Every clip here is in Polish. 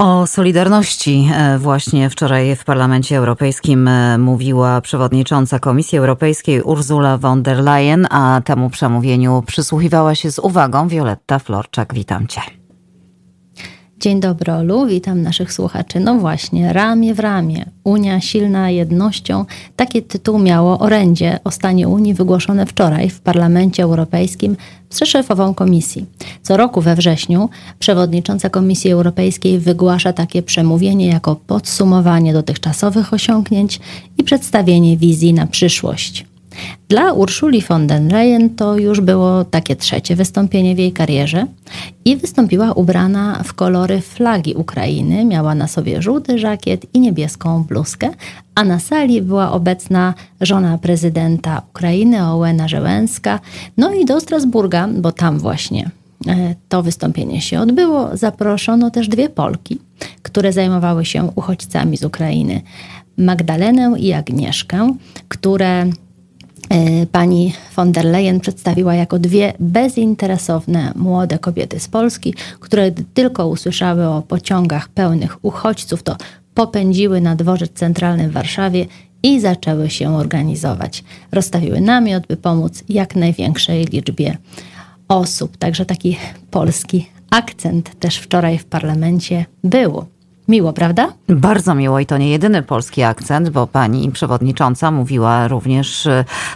O solidarności e, właśnie wczoraj w Parlamencie Europejskim e, mówiła przewodnicząca Komisji Europejskiej Ursula von der Leyen, a temu przemówieniu przysłuchiwała się z uwagą Wioletta Florczak. Witam cię. Dzień dobry, Olu, witam naszych słuchaczy. No właśnie, ramię w ramię, Unia silna jednością. Taki tytuł miało orędzie o stanie Unii wygłoszone wczoraj w Parlamencie Europejskim przez szefową komisji. Co roku we wrześniu przewodnicząca Komisji Europejskiej wygłasza takie przemówienie jako podsumowanie dotychczasowych osiągnięć i przedstawienie wizji na przyszłość. Dla Urszuli von der Leyen to już było takie trzecie wystąpienie w jej karierze i wystąpiła ubrana w kolory flagi Ukrainy. Miała na sobie żółty żakiet i niebieską bluzkę, a na sali była obecna żona prezydenta Ukrainy, Ołena Żełenska. No i do Strasburga, bo tam właśnie e, to wystąpienie się odbyło, zaproszono też dwie Polki, które zajmowały się uchodźcami z Ukrainy. Magdalenę i Agnieszkę, które pani von der Leyen przedstawiła jako dwie bezinteresowne młode kobiety z Polski, które tylko usłyszały o pociągach pełnych uchodźców, to popędziły na dworzec centralny w Warszawie i zaczęły się organizować. Rozstawiły namiot, by pomóc jak największej liczbie osób. Także taki polski akcent też wczoraj w parlamencie był. Miło, prawda? Bardzo miło i to nie jedyny polski akcent, bo pani przewodnicząca mówiła również,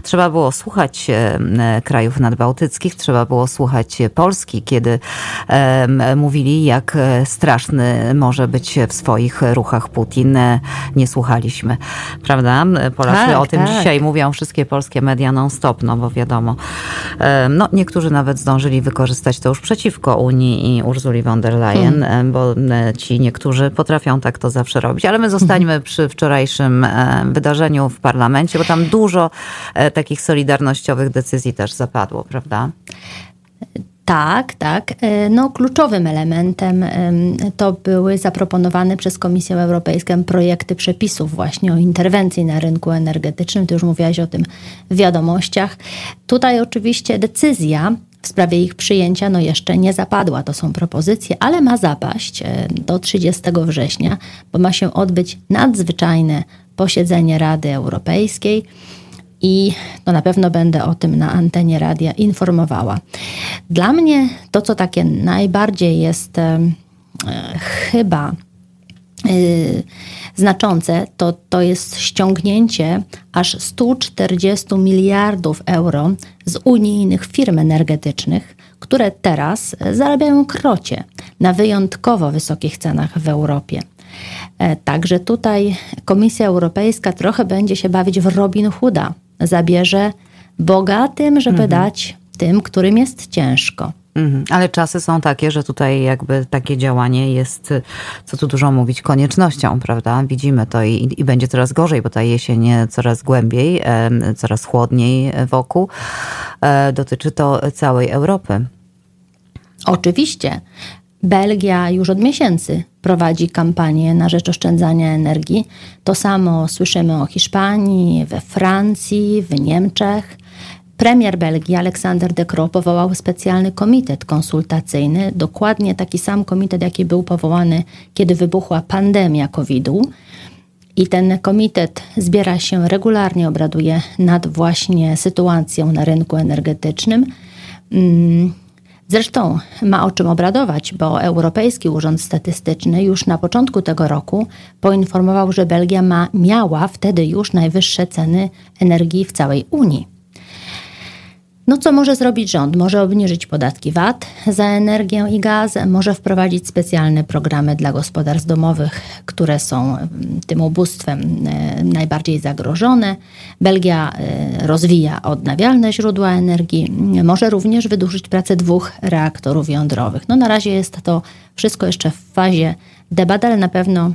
trzeba było słuchać e, krajów nadbałtyckich, trzeba było słuchać Polski, kiedy mówili, jak straszny może być w swoich ruchach Putin. Nie słuchaliśmy, prawda? Polacy tak, o tym tak. dzisiaj mówią wszystkie polskie media non-stop, no bo wiadomo. No, niektórzy nawet zdążyli wykorzystać to już przeciwko Unii i Urzuli von der Leyen, hmm. bo ci niektórzy potrafią tak to zawsze robić. Ale my zostańmy przy wczorajszym e, wydarzeniu w parlamencie, bo tam dużo e, takich solidarnościowych decyzji też zapadło, prawda? Tak, tak. E, no, kluczowym elementem to były zaproponowane przez Komisję Europejską projekty przepisów właśnie o interwencji na rynku energetycznym. Ty już mówiłaś o tym w wiadomościach. Tutaj oczywiście decyzja w sprawie ich przyjęcia no jeszcze nie zapadła. To są propozycje, ale ma zapaść e, do 30 września, bo ma się odbyć nadzwyczajne posiedzenie Rady Europejskiej i no na pewno będę o tym na antenie radia informowała. Dla mnie to, co takie najbardziej jest e chyba Y, znaczące, to, to jest ściągnięcie aż 140 miliardów euro z unijnych firm energetycznych, które teraz zarabiają krocie na wyjątkowo wysokich cenach w Europie. E, także tutaj Komisja Europejska trochę będzie się bawić w Robin Hooda. Zabierze bogatym, żeby mhm. dać tym, którym jest ciężko. Mhm. Ale czasy są takie, że tutaj jakby takie działanie jest, co tu dużo mówić, koniecznością, prawda? Widzimy to i, i będzie coraz gorzej, bo ta jesień coraz głębiej, coraz chłodniej wokół. E, dotyczy to całej Europy. Oczywiście. Belgia już od miesięcy prowadzi kampanię na rzecz oszczędzania energii. To samo słyszymy o Hiszpanii, we Francji, w Niemczech. Premier Belgii Aleksander De Croo powołał specjalny komitet konsultacyjny, dokładnie taki sam komitet, jaki był powołany, kiedy wybuchła pandemia COVID-u. I ten komitet zbiera się regularnie, obraduje nad właśnie sytuacją na rynku energetycznym. Mm, zresztą ma o czym obradować, bo Europejski Urząd Statystyczny już na początku tego roku poinformował, że Belgia ma, miała wtedy już najwyższe ceny energii w całej Unii. No co może zrobić rząd? Może obniżyć podatki VAT za energię i gaz, może wprowadzić specjalne programy dla gospodarstw domowych, które są mm, tym ubóstwem e, najbardziej zagrożone. Belgia e, rozwija odnawialne źródła energii, może również wydłużyć pracę dwóch reaktorów jądrowych. No na razie jest to wszystko jeszcze w fazie debat, ale na pewno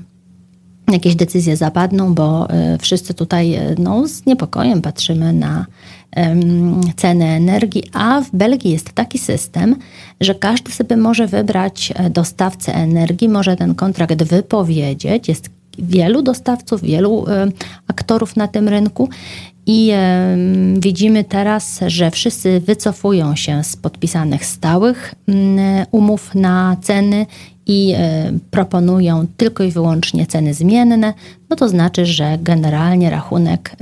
jakieś decyzje zapadną, bo e, wszyscy tutaj no, z niepokojem patrzymy na ceny energii, a w Belgii jest taki system, że każdy sobie może wybrać e, dostawcę energii, może ten kontrakt wypowiedzieć. Jest wielu dostawców, wielu e, aktorów na tym rynku i widzimy teraz, że wszyscy wycofują się z podpisanych stałych umów na ceny i proponują tylko i wyłącznie ceny zmienne, no to znaczy, że generalnie rachunek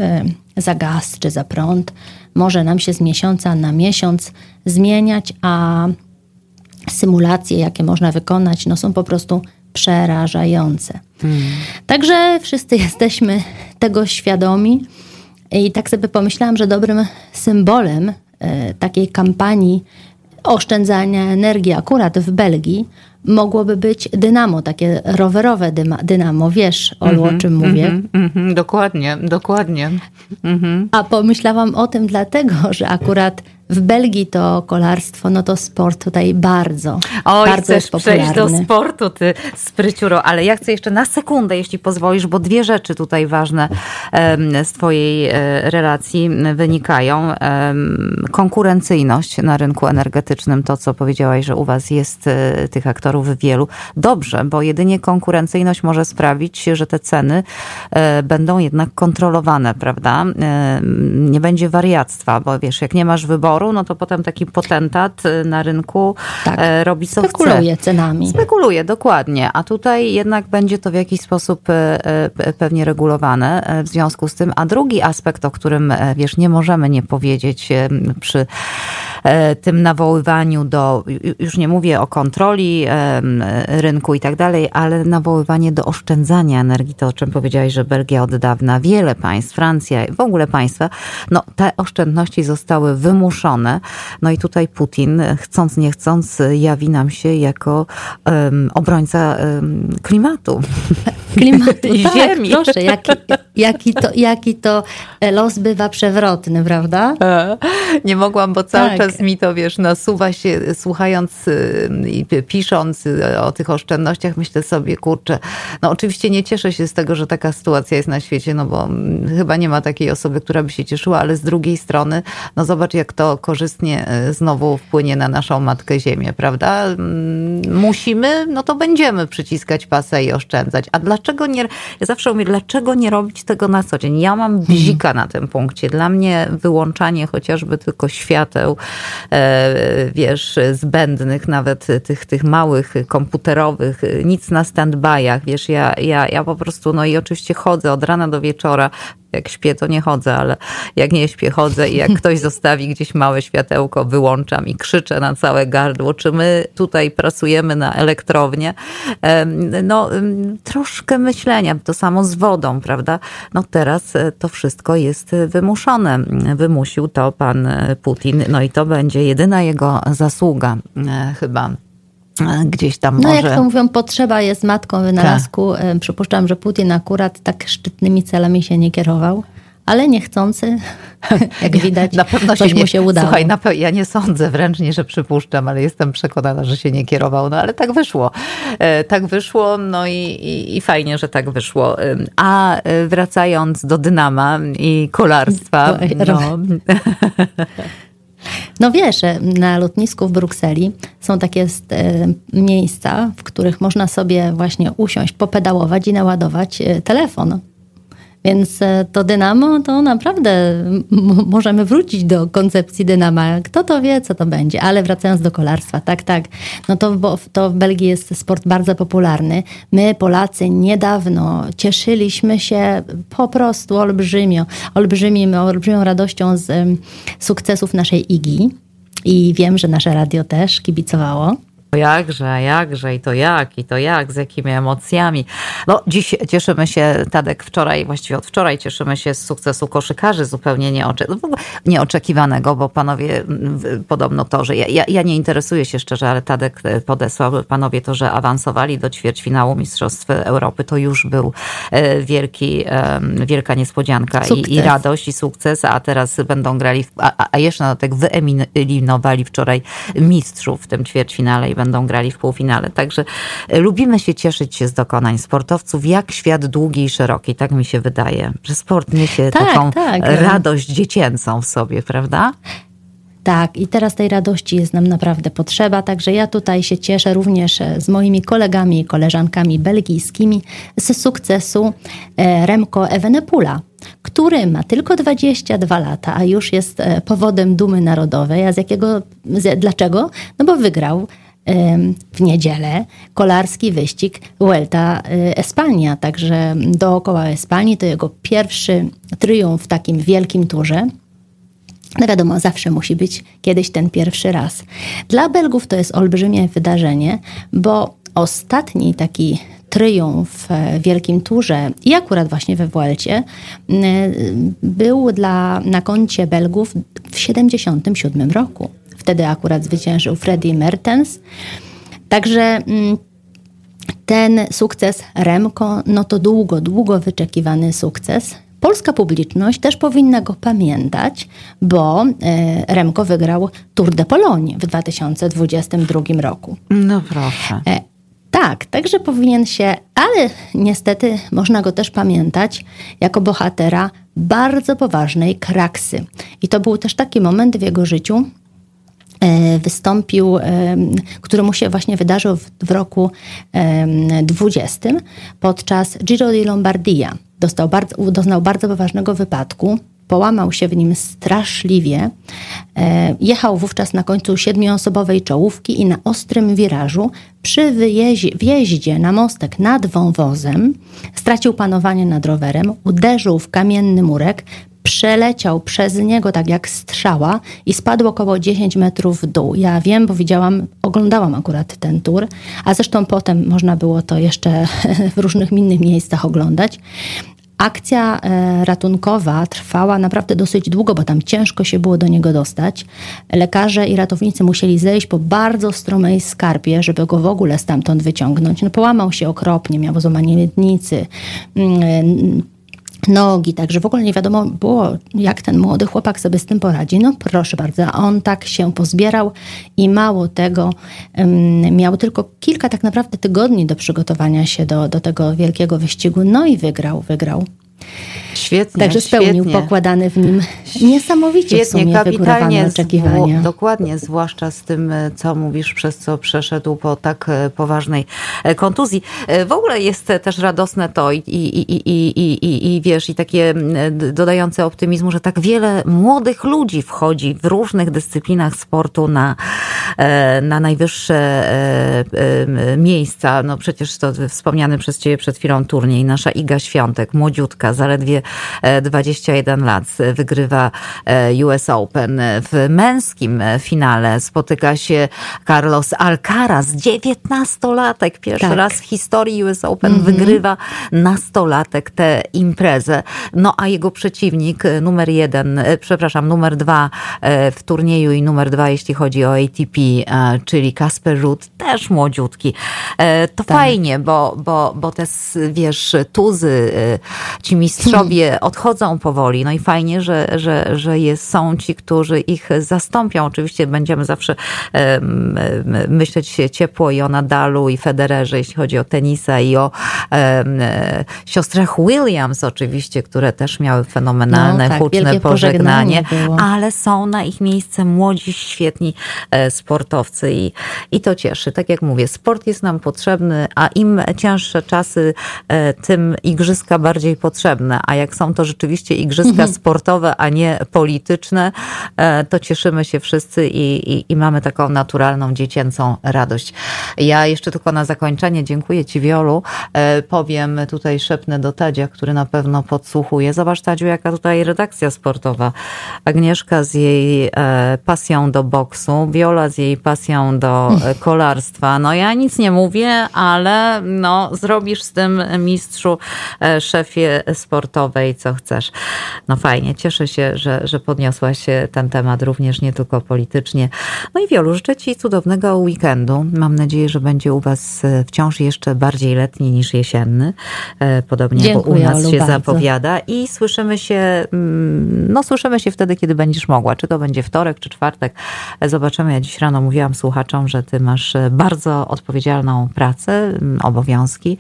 za gaz czy za prąd może nam się z miesiąca na miesiąc zmieniać, a symulacje, jakie można wykonać, no są po prostu przerażające. Hmm. Także wszyscy jesteśmy tego świadomi i tak sobie pomyślałam, że dobrym symbolem e, takiej kampanii oszczędzania energii akurat w Belgii mogłoby być dynamo, takie rowerowe dynamo. Wiesz, Olu, mm -hmm, o czym mówię? Mm -hmm, dokładnie, dokładnie. Mm -hmm. A pomyślałam o tym dlatego, że akurat w Belgii to kolarstwo, no to sport tutaj bardzo, Oj, bardzo chcesz przejść do sportu, ty spryciuro, ale ja chcę jeszcze na sekundę, jeśli pozwolisz, bo dwie rzeczy tutaj ważne z twojej e, relacji wynikają. Konkurencyjność na rynku energetycznym, to co powiedziałaś, że u was jest e, tych aktorów wielu. Dobrze, bo jedynie konkurencyjność może sprawić, że te ceny e, będą jednak kontrolowane, prawda? Nie będzie wariactwa, bo wiesz, jak nie masz wyboru, no to potem taki potentat y, na rynku tak. E, robi co Spekuluje chce. cenami. Spekuluje, dokładnie. A tutaj jednak będzie to w jakiś sposób e, e, pewnie regulowane w związku z tym. A drugi aspekt, o którym wiesz, nie możemy nie powiedzieć przy tym nawoływaniu do, już nie mówię o kontroli rynku i tak dalej, ale nawoływanie do oszczędzania energii, to o czym powiedziałeś, że Belgia od dawna, wiele państw, Francja, w ogóle państwa, no te oszczędności zostały wymuszone no i tutaj Putin, chcąc nie chcąc, jawi nam się jako um, obrońca um, klimatu. Klimatu, I tak, ziemi. proszę, jaki, jaki, to, jaki to los bywa przewrotny, prawda? Nie mogłam, bo cały tak. czas mi to, wiesz, nasuwa się, słuchając i pisząc y, o tych oszczędnościach, myślę sobie, kurczę, no oczywiście nie cieszę się z tego, że taka sytuacja jest na świecie, no bo mm, chyba nie ma takiej osoby, która by się cieszyła, ale z drugiej strony, no zobacz, jak to korzystnie e, znowu wpłynie na naszą Matkę Ziemię, prawda? Mm, musimy, no to będziemy przyciskać pasę i oszczędzać. A dlaczego nie, ja zawsze mówię, dlaczego nie robić tego na co dzień? Ja mam mhm. bzika na tym punkcie. Dla mnie wyłączanie chociażby tylko świateł, e, wiesz, zbędnych, nawet tych, tych małych, komputerowych, nic na stand-byach, wiesz, ja, ja, ja po prostu, no i oczywiście chodzę od rana do wieczora, jak śpię, to nie chodzę, ale jak nie śpię, chodzę i jak ktoś zostawi gdzieś małe światełko, wyłączam i krzyczę na całe gardło, czy my tutaj pracujemy na elektrownię. No, troszkę myślenia, to samo z wodą, prawda? No teraz e, to wszystko jest wymuszone. Wymusił to pan Putin, no i to będzie jedyna jego zasługa e, chyba gdzieś tam no może... jak to mówią, potrzeba jest matką wynalazku. Tak. Przypuszczam, że Putin akurat tak szczytnymi celami się nie kierował, ale niechcący, jak widać, na pewno coś nie, mu się udało. Słuchaj, na ja nie sądzę wręcz nie, że przypuszczam, ale jestem przekonana, że się nie kierował, no ale tak wyszło. E, tak wyszło, no i, i, i fajnie, że tak wyszło. A e, wracając do dynama i kolarstwa, no... No wiesz, na lotnisku w Brukseli są takie e, miejsca, w których można sobie właśnie usiąść, popedałować i naładować e, telefon. Więc e, to dynamo, to naprawdę możemy wrócić do koncepcji dynama. Kto to wie, co to będzie. Ale wracając do kolarstwa, tak, tak. No to, bo, to w Belgii jest sport bardzo popularny. My, Polacy, niedawno cieszyliśmy się po prostu olbrzymio, olbrzymim, olbrzymią radością z um, sukcesów naszej IGI. I wiem, że nasze radio też kibicowało. Jakże, jakże i to jak, i to jak, z jakimi emocjami. No dziś cieszymy się, Tadek, wczoraj, właściwie od wczoraj cieszymy się z sukcesu koszykarzy zupełnie nieocze nieoczekiwanego, bo panowie podobno to, że ja, ja, nie interesuję się szczerze, ale Tadek e, podesłał panowie to, że awansowali do ćwierćfinału Mistrzostw Europy, to już był e, wielki, wielka niespodzianka i, i, radość i sukces, a teraz będą grali, w, a, a jeszcze na dodatek wyeliminowali wczoraj mistrzów w tym ćwierćfinale i będą grali w półfinale. Także e, lubimy się cieszyć się z dokonań sportowców, jak świat długi i szeroki, tak mi się wydaje, że sport niesie tak, taką tak. radość dziecięcą w sobie, prawda? Tak, i teraz tej radości jest nam naprawdę potrzeba, także ja tutaj się cieszę również e, z moimi kolegami i koleżankami belgijskimi z sukcesu e, Remco Evenepoela, który ma tylko 22 lata, a już jest powodem dumy narodowej. A z jakiego, z, dlaczego? No bo wygrał w niedzielę kolarski wyścig Vuelta Espania. Także dookoła Espanii to jego pierwszy triumf w takim wielkim turze. No wiadomo, zawsze musi być kiedyś ten pierwszy raz. Dla Belgów to jest olbrzymie wydarzenie, bo ostatni taki triumf w Wielkim Turze i akurat właśnie we Vuelcie był dla, na koncie Belgów w 1977 roku. Wtedy akurat zwyciężył Freddy Mertens. Także mm, ten sukces Remco, no to długo, długo wyczekiwany sukces. Polska publiczność też powinna go pamiętać, bo e, Remco wygrał Tour de Pologne w 2022 roku. No proszę. E, tak, także powinien się, ale niestety można go też pamiętać jako bohatera bardzo poważnej kraksy. I to był też taki moment w jego życiu, wystąpił, który mu się właśnie wydarzył w, roku 20 podczas Giro di Lombardia. Dostał bardzo, doznał bardzo poważnego wypadku, połamał się w nim straszliwie. E, jechał wówczas na końcu siedmioosobowej czołówki i na ostrym wirażu przy wyjeździe, wjeździe na mostek nad wąwozem stracił panowanie nad rowerem, uderzył w kamienny murek, przeleciał przez niego tak jak strzała i spadł około 10 metrów w dół. Ja wiem, bo widziałam, oglądałam akurat ten tour, a zresztą potem można było to jeszcze w różnych innych miejscach oglądać. Akcja e, ratunkowa trwała naprawdę dosyć długo, bo tam ciężko się było do niego dostać. Lekarze i ratownicy musieli zejść po bardzo stromej skarpie, żeby go w ogóle stamtąd wyciągnąć. No, połamał się okropnie, miał złamanie miednicy mm, nogi, także w ogóle nie wiadomo było, jak ten młody chłopak sobie z tym poradzi. No proszę bardzo, a on tak się pozbierał i mało tego, miał tylko kilka tak naprawdę tygodni do przygotowania się do, do tego wielkiego wyścigu, no i wygrał, wygrał. Świetnie. Także spełnił świetnie. pokładany w nim niesamowicie świetnie, w sumie kapitalnie oczekiwania. dokładnie, zwłaszcza z tym, co mówisz, przez co przeszedł po tak e, poważnej e, kontuzji. E, w ogóle jest też radosne to i, i, i, i, i, i wiesz, i takie dodające optymizmu, że tak wiele młodych ludzi wchodzi w różnych dyscyplinach sportu na, na najwyższe miejsca. No przecież to wspomniany przez ciebie przed chwilą turniej, nasza Iga Świątek, młodziutka, zaledwie 21 lat, wygrywa e, US Open. W męskim finale spotyka się Carlos Alcaraz, 19-latek, pierwszy tak. raz w historii US Open mm -hmm. wygrywa nastolatek tę imprezę. No a jego przeciwnik numer jeden, e, przepraszam, numer dwa e, w turnieju i numer dwa, jeśli chodzi o ATP, czyli Kasper Ruud, też młodziutki. To tak. fajnie, bo, bo, bo te, wiesz, tuzy, ci mistrzowie odchodzą powoli. No i fajnie, że, że, że jest, są ci, którzy ich zastąpią. Oczywiście będziemy zawsze um, myśleć ciepło i o Nadalu i Federerze, jeśli chodzi o tenisa i o um, siostrach Williams oczywiście, które też miały fenomenalne, no, tak, huczne pożegnanie, ale są na ich miejsce młodzi, świetni e, sportowcy i, i to cieszy. Tak jak mówię, sport jest nam potrzebny, a im cięższe czasy, e, tym igrzyska bardziej potrzebne, a jak są to rzeczywiście igrzyska mhm. sportowe, a nie polityczne, e, to cieszymy się wszyscy i, i, i, mamy taką naturalną, dziecięcą radość. Ja jeszcze tylko na zakończenie dziękuję Ci, Wiolu. E, powiem tutaj, szepnę do Tadzia, który na pewno podsłuchuje. Zobacz, Tadziu, jaka tutaj redakcja sportowa. Agnieszka z jej e, pasją do boksu, Wiola z jej pasją do kolarstwa. No ja nic nie mówię, ale no, zrobisz z tym mistrzu, szefie sportowej, co chcesz. No fajnie, cieszę się, że, że podniosłaś ten temat również nie tylko politycznie. No i Wiolu, życzę Ci cudownego weekendu. Mam nadzieję, że będzie u Was e, wciąż jeszcze bardziej letni niż jesienny. E, podobnie Dziękuję, jak u nas Olu, się bardzo. zapowiada. I słyszymy się, mm, no słyszymy się wtedy, kiedy będziesz mogła. Czy to będzie wtorek, czy czwartek. E, zobaczymy. Ja dziś rano mówiłam słuchaczom, że Ty masz bardzo odpowiedzialną pracę, obowiązki,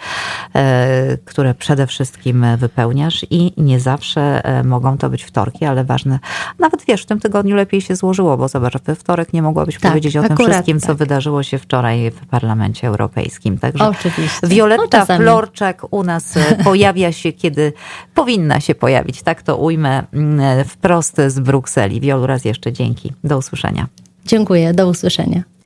które przede wszystkim wypełniasz i nie zawsze mogą to być wtorki, ale ważne. Nawet wiesz, w tym tygodniu lepiej się złożyło, bo zobacz, we wtorek nie mogłabyś tak, powiedzieć o tym wszystkim, tak. co wydarzyło się wczoraj w Parlamencie Europejskim. Także Oczywiście. Wioletta no, Florczak u nas e, pojawia się, kiedy powinna się pojawić. Tak to ujmę mm, wprost z Brukseli. Wiolu, raz jeszcze dzięki. Do usłyszenia. Dziękuję, do usłyszenia.